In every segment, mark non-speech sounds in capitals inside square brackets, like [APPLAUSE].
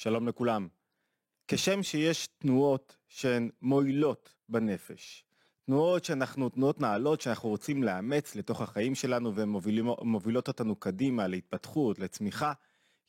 שלום לכולם. כשם שיש תנועות שהן מועילות בנפש, תנועות שאנחנו, תנועות נעלות שאנחנו רוצים לאמץ לתוך החיים שלנו והן מובילות אותנו קדימה להתפתחות, לצמיחה,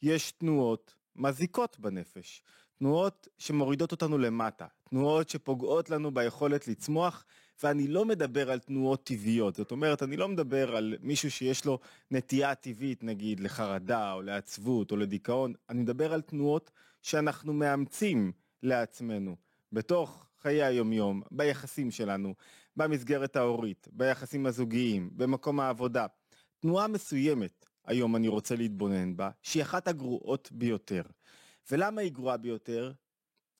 יש תנועות מזיקות בנפש, תנועות שמורידות אותנו למטה, תנועות שפוגעות לנו ביכולת לצמוח, ואני לא מדבר על תנועות טבעיות, זאת אומרת, אני לא מדבר על מישהו שיש לו נטייה טבעית, נגיד, לחרדה או לעצבות או לדיכאון, אני מדבר על תנועות שאנחנו מאמצים לעצמנו בתוך חיי היומיום, ביחסים שלנו, במסגרת ההורית, ביחסים הזוגיים, במקום העבודה. תנועה מסוימת, היום אני רוצה להתבונן בה, שהיא אחת הגרועות ביותר. ולמה היא גרועה ביותר?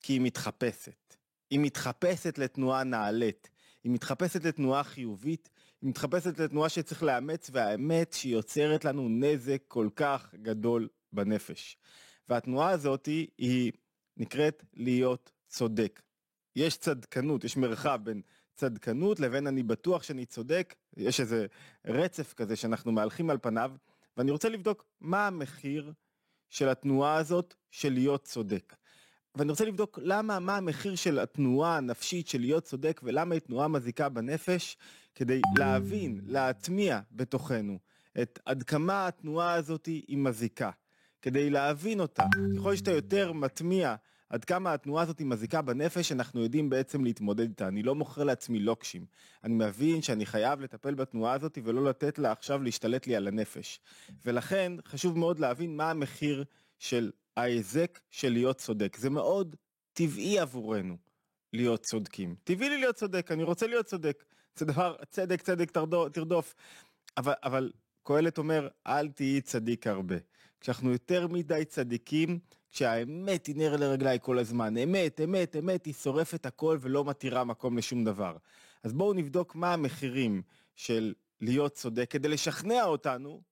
כי היא מתחפשת. היא מתחפשת לתנועה נעלית, היא מתחפשת לתנועה חיובית, היא מתחפשת לתנועה שצריך לאמץ, והאמת שהיא יוצרת לנו נזק כל כך גדול בנפש. והתנועה הזאת היא נקראת להיות צודק. יש צדקנות, יש מרחב בין צדקנות לבין אני בטוח שאני צודק, יש איזה רצף כזה שאנחנו מהלכים על פניו, ואני רוצה לבדוק מה המחיר של התנועה הזאת של להיות צודק. ואני רוצה לבדוק למה, מה המחיר של התנועה הנפשית של להיות צודק ולמה היא תנועה מזיקה בנפש, כדי להבין, להטמיע בתוכנו את עד כמה התנועה הזאת היא מזיקה. כדי להבין אותה, ככל שאתה יותר מטמיע עד כמה התנועה הזאת מזיקה בנפש, אנחנו יודעים בעצם להתמודד איתה. אני לא מוכר לעצמי לוקשים. אני מבין שאני חייב לטפל בתנועה הזאת ולא לתת לה עכשיו להשתלט לי על הנפש. ולכן חשוב מאוד להבין מה המחיר של ההיזק של להיות צודק. זה מאוד טבעי עבורנו להיות צודקים. טבעי לי להיות צודק, אני רוצה להיות צודק. זה דבר, צדק, צדק תרדוף. אבל, אבל קהלת אומר, אל תהיי צדיק הרבה. כשאנחנו יותר מדי צדיקים, כשהאמת היא נר לרגליי כל הזמן, אמת, אמת, אמת, היא שורפת הכל ולא מתירה מקום לשום דבר. אז בואו נבדוק מה המחירים של להיות צודק, כדי לשכנע אותנו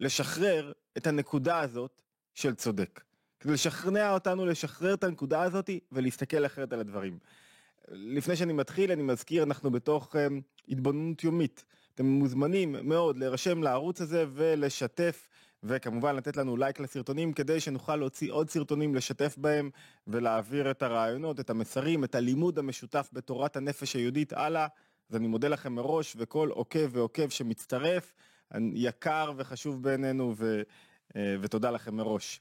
לשחרר את הנקודה הזאת של צודק. כדי לשכנע אותנו לשחרר את הנקודה הזאת ולהסתכל אחרת על הדברים. לפני שאני מתחיל, אני מזכיר, אנחנו בתוך um, התבוננות יומית. אתם מוזמנים מאוד להירשם לערוץ הזה ולשתף וכמובן לתת לנו לייק לסרטונים כדי שנוכל להוציא עוד סרטונים לשתף בהם ולהעביר את הרעיונות, את המסרים, את הלימוד המשותף בתורת הנפש היהודית הלאה. אז אני מודה לכם מראש וכל עוקב ועוקב שמצטרף, יקר וחשוב בעינינו ו, אה, ותודה לכם מראש.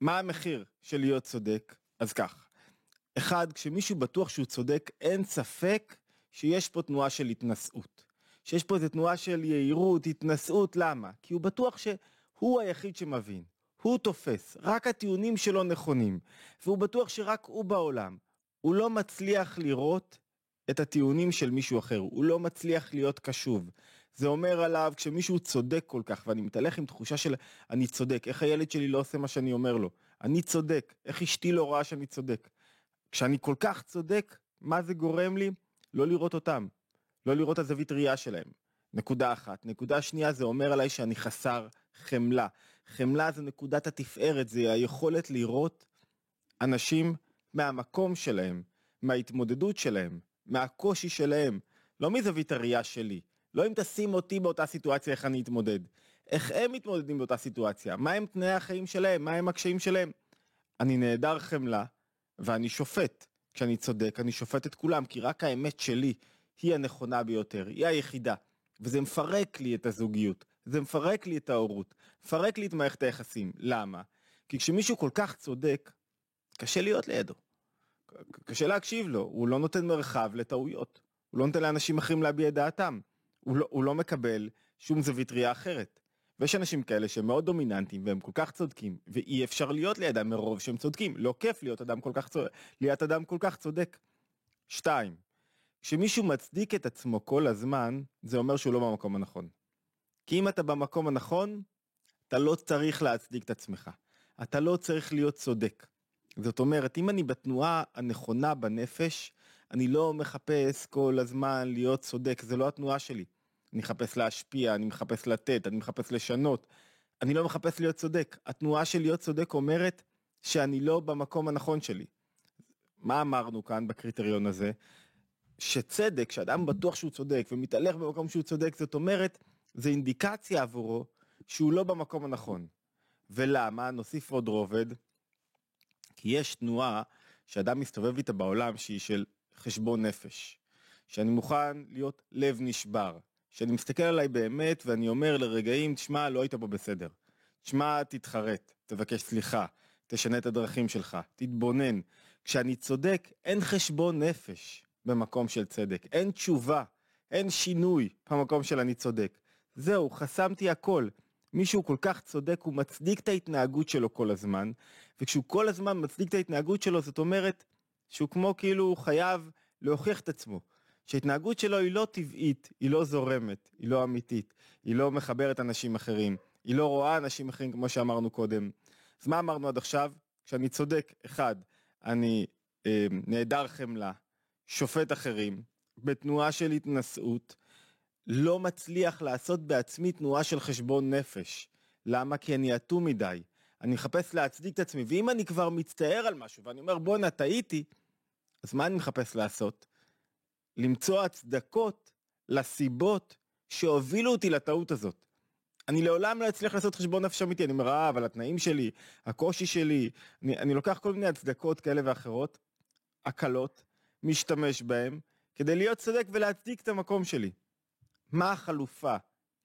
מה המחיר של להיות צודק? אז כך, אחד, כשמישהו בטוח שהוא צודק, אין ספק שיש פה תנועה של התנשאות. שיש פה איזה תנועה של יהירות, התנשאות, למה? כי הוא בטוח שהוא היחיד שמבין, הוא תופס, רק הטיעונים שלו נכונים, והוא בטוח שרק הוא בעולם. הוא לא מצליח לראות את הטיעונים של מישהו אחר, הוא לא מצליח להיות קשוב. זה אומר עליו כשמישהו צודק כל כך, ואני מתהלך עם תחושה של אני צודק, איך הילד שלי לא עושה מה שאני אומר לו, אני צודק, איך אשתי לא רואה שאני צודק. כשאני כל כך צודק, מה זה גורם לי? לא לראות אותם, לא לראות הזווית ראייה שלהם. נקודה אחת. נקודה שנייה זה אומר עליי שאני חסר חמלה. חמלה זה נקודת התפארת, זה היכולת לראות אנשים מהמקום שלהם, מההתמודדות שלהם, מהקושי שלהם, לא מזווית הראייה שלי. לא אם תשים אותי באותה סיטואציה איך אני אתמודד. איך הם מתמודדים באותה סיטואציה, מה הם תנאי החיים שלהם, מה הם הקשיים שלהם. אני נעדר חמלה ואני שופט. כשאני צודק אני שופט את כולם, כי רק האמת שלי היא הנכונה ביותר, היא היחידה. וזה מפרק לי את הזוגיות, זה מפרק לי את ההורות, מפרק לי את מערכת היחסים. למה? כי כשמישהו כל כך צודק, קשה להיות לידו. קשה להקשיב לו, הוא לא נותן מרחב לטעויות. הוא לא נותן לאנשים אחרים להביע את דעתם. הוא לא, הוא לא מקבל שום זווית ראייה אחרת. ויש אנשים כאלה שהם מאוד דומיננטיים והם כל כך צודקים, ואי אפשר להיות לידם מרוב שהם צודקים. לא כיף להיות אדם כל כך צודק, להיות אדם כל כך צודק. שתיים, כשמישהו מצדיק את עצמו כל הזמן, זה אומר שהוא לא במקום הנכון. כי אם אתה במקום הנכון, אתה לא צריך להצדיק את עצמך. אתה לא צריך להיות צודק. זאת אומרת, אם אני בתנועה הנכונה בנפש, אני לא מחפש כל הזמן להיות צודק, זה לא התנועה שלי. אני מחפש להשפיע, אני מחפש לתת, אני מחפש לשנות. אני לא מחפש להיות צודק. התנועה של להיות צודק אומרת שאני לא במקום הנכון שלי. מה אמרנו כאן בקריטריון הזה? שצדק, שאדם בטוח שהוא צודק ומתהלך במקום שהוא צודק, זאת אומרת, זה אינדיקציה עבורו שהוא לא במקום הנכון. ולמה? נוסיף עוד רובד. כי יש תנועה שאדם מסתובב איתה בעולם שהיא של חשבון נפש. שאני מוכן להיות לב נשבר. שאני מסתכל עליי באמת ואני אומר לרגעים, תשמע, לא היית פה בסדר. תשמע, תתחרט, תבקש סליחה, תשנה את הדרכים שלך, תתבונן. כשאני צודק, אין חשבון נפש במקום של צדק, אין תשובה, אין שינוי במקום של אני צודק. זהו, חסמתי הכל. מישהו כל כך צודק, הוא מצדיק את ההתנהגות שלו כל הזמן, וכשהוא כל הזמן מצדיק את ההתנהגות שלו, זאת אומרת שהוא כמו כאילו הוא חייב להוכיח את עצמו. שההתנהגות שלו היא לא טבעית, היא לא זורמת, היא לא אמיתית, היא לא מחברת אנשים אחרים, היא לא רואה אנשים אחרים כמו שאמרנו קודם. אז מה אמרנו עד עכשיו? כשאני צודק, אחד, אני אה, נעדר חמלה, שופט אחרים, בתנועה של התנשאות, לא מצליח לעשות בעצמי תנועה של חשבון נפש. למה? כי אני אטום מדי. אני מחפש להצדיק את עצמי, ואם אני כבר מצטער על משהו ואני אומר בואנה טעיתי, אז מה אני מחפש לעשות? למצוא הצדקות לסיבות שהובילו אותי לטעות הזאת. אני לעולם לא אצליח לעשות חשבון נפש אמיתי, אני אומר, אה, אבל התנאים שלי, הקושי שלי, אני, אני לוקח כל מיני הצדקות כאלה ואחרות, הקלות, משתמש בהם, כדי להיות צודק ולהצדיק את המקום שלי. מה החלופה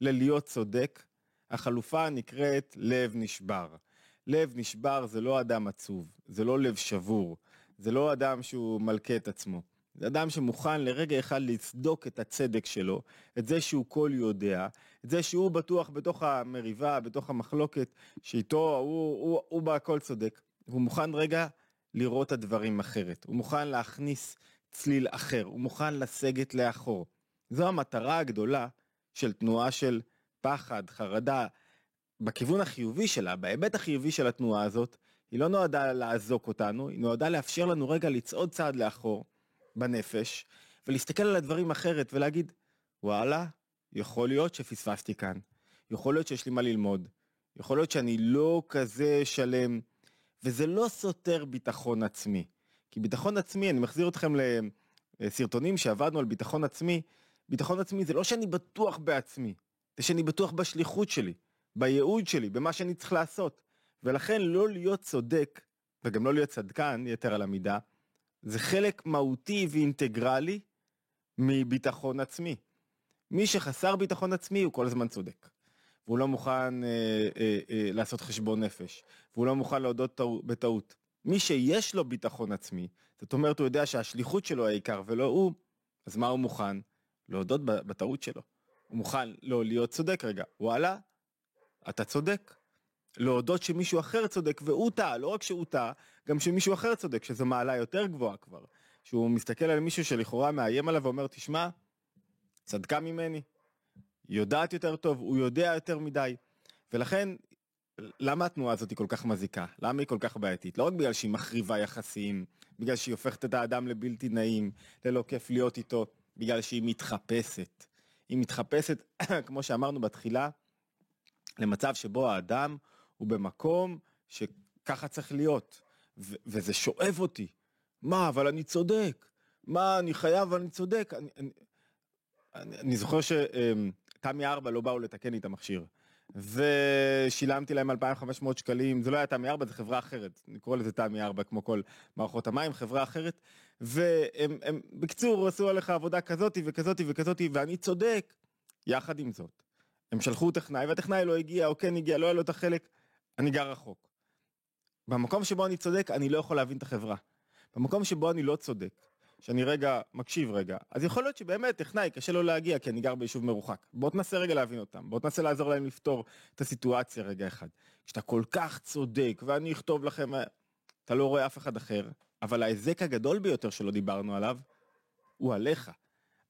ללהיות צודק? החלופה נקראת לב נשבר. לב נשבר זה לא אדם עצוב, זה לא לב שבור, זה לא אדם שהוא מלכה את עצמו. זה אדם שמוכן לרגע אחד לצדוק את הצדק שלו, את זה שהוא כל יודע, את זה שהוא בטוח בתוך המריבה, בתוך המחלוקת, שאיתו הוא, הוא, הוא בהכל צודק. הוא מוכן רגע לראות את הדברים אחרת, הוא מוכן להכניס צליל אחר, הוא מוכן לסגת לאחור. זו המטרה הגדולה של תנועה של פחד, חרדה, בכיוון החיובי שלה, בהיבט החיובי של התנועה הזאת, היא לא נועדה לעזוק אותנו, היא נועדה לאפשר לנו רגע לצעוד צעד לאחור בנפש, ולהסתכל על הדברים אחרת ולהגיד, וואלה, יכול להיות שפספסתי כאן, יכול להיות שיש לי מה ללמוד, יכול להיות שאני לא כזה שלם, וזה לא סותר ביטחון עצמי. כי ביטחון עצמי, אני מחזיר אתכם לסרטונים שעבדנו על ביטחון עצמי, ביטחון עצמי זה לא שאני בטוח בעצמי, זה שאני בטוח בשליחות שלי, בייעוד שלי, במה שאני צריך לעשות. ולכן לא להיות צודק, וגם לא להיות צדקן, יתר על המידה, זה חלק מהותי ואינטגרלי מביטחון עצמי. מי שחסר ביטחון עצמי הוא כל הזמן צודק. והוא לא מוכן אה, אה, אה, לעשות חשבון נפש, והוא לא מוכן להודות טעו, בטעות. מי שיש לו ביטחון עצמי, זאת אומרת הוא יודע שהשליחות שלו העיקר ולא הוא, אז מה הוא מוכן? להודות בטעות שלו. הוא מוכן לא להיות צודק רגע, וואלה, אתה צודק. להודות שמישהו אחר צודק והוא טעה, לא רק שהוא טעה, גם שמישהו אחר צודק, שזו מעלה יותר גבוהה כבר. שהוא מסתכל על מישהו שלכאורה מאיים עליו ואומר, תשמע, צדקה ממני, יודעת יותר טוב, הוא יודע יותר מדי. ולכן, למה התנועה הזאת היא כל כך מזיקה? למה היא כל כך בעייתית? לא רק בגלל שהיא מחריבה יחסים, בגלל שהיא הופכת את האדם לבלתי נעים, ללא כיף להיות איתו, בגלל שהיא מתחפשת. היא מתחפשת, [CLEARS THROAT] כמו שאמרנו בתחילה, למצב שבו האדם הוא במקום שככה צריך להיות, ו- וזה שואב אותי. מה, אבל אני צודק. מה, אני חייב, אני צודק. אני, אני, אני, אני זוכר שתמי ארבע לא באו לתקן לי את המכשיר. ושילמתי להם 2,500 שקלים, זה לא היה תמי 4, זה חברה אחרת, אני קורא לזה תמי 4 כמו כל מערכות המים, חברה אחרת, והם, הם, בקיצור, עשו עליך עבודה כזאתי וכזאתי וכזאתי, ואני צודק. יחד עם זאת, הם שלחו טכנאי, והטכנאי לא הגיע, או כן הגיע, לא היה לו את החלק, אני גר רחוק. במקום שבו אני צודק, אני לא יכול להבין את החברה. במקום שבו אני לא צודק, שאני רגע מקשיב רגע, אז יכול להיות שבאמת טכנאי קשה לו להגיע כי אני גר ביישוב מרוחק. בוא תנסה רגע להבין אותם, בוא תנסה לעזור להם לפתור את הסיטואציה רגע אחד. כשאתה כל כך צודק ואני אכתוב לכם, אתה לא רואה אף אחד אחר, אבל ההיזק הגדול ביותר שלא דיברנו עליו, הוא עליך.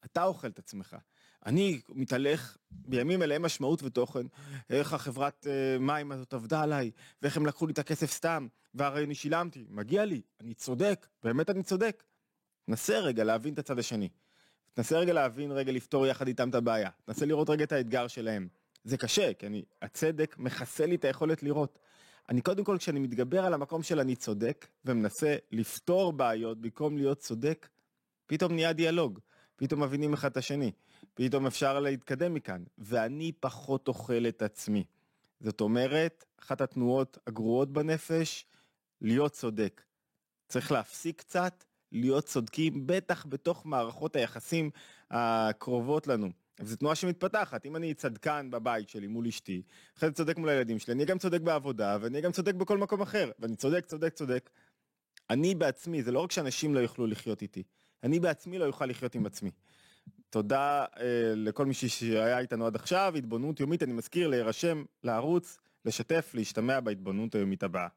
אתה אוכל את עצמך. אני מתהלך בימים אלה משמעות ותוכן, איך החברת uh, מים הזאת עבדה עליי, ואיך הם לקחו לי את הכסף סתם, והרי אני שילמתי, מגיע לי, אני צודק, באמת אני צודק. נסה רגע להבין את הצד השני. תנסה רגע להבין רגע לפתור יחד איתם את הבעיה. תנסה לראות רגע את האתגר שלהם. זה קשה, כי אני, הצדק מכסה לי את היכולת לראות. אני קודם כל, כשאני מתגבר על המקום של אני צודק, ומנסה לפתור בעיות במקום להיות צודק, פתאום נהיה דיאלוג. פתאום מבינים אחד את השני. פתאום אפשר להתקדם מכאן. ואני פחות אוכל את עצמי. זאת אומרת, אחת התנועות הגרועות בנפש, להיות צודק. צריך להפסיק קצת, להיות צודקים, בטח בתוך מערכות היחסים הקרובות לנו. זו תנועה שמתפתחת, אם אני צדקן בבית שלי מול אשתי, אחרי זה צודק מול הילדים שלי, אני גם צודק בעבודה, ואני גם צודק בכל מקום אחר, ואני צודק, צודק, צודק. אני בעצמי, זה לא רק שאנשים לא יוכלו לחיות איתי, אני בעצמי לא יוכל לחיות עם עצמי. תודה אה, לכל מי שהיה איתנו עד עכשיו, התבוננות יומית, אני מזכיר להירשם לערוץ, לשתף, להשתמע בהתבוננות היומית הבאה.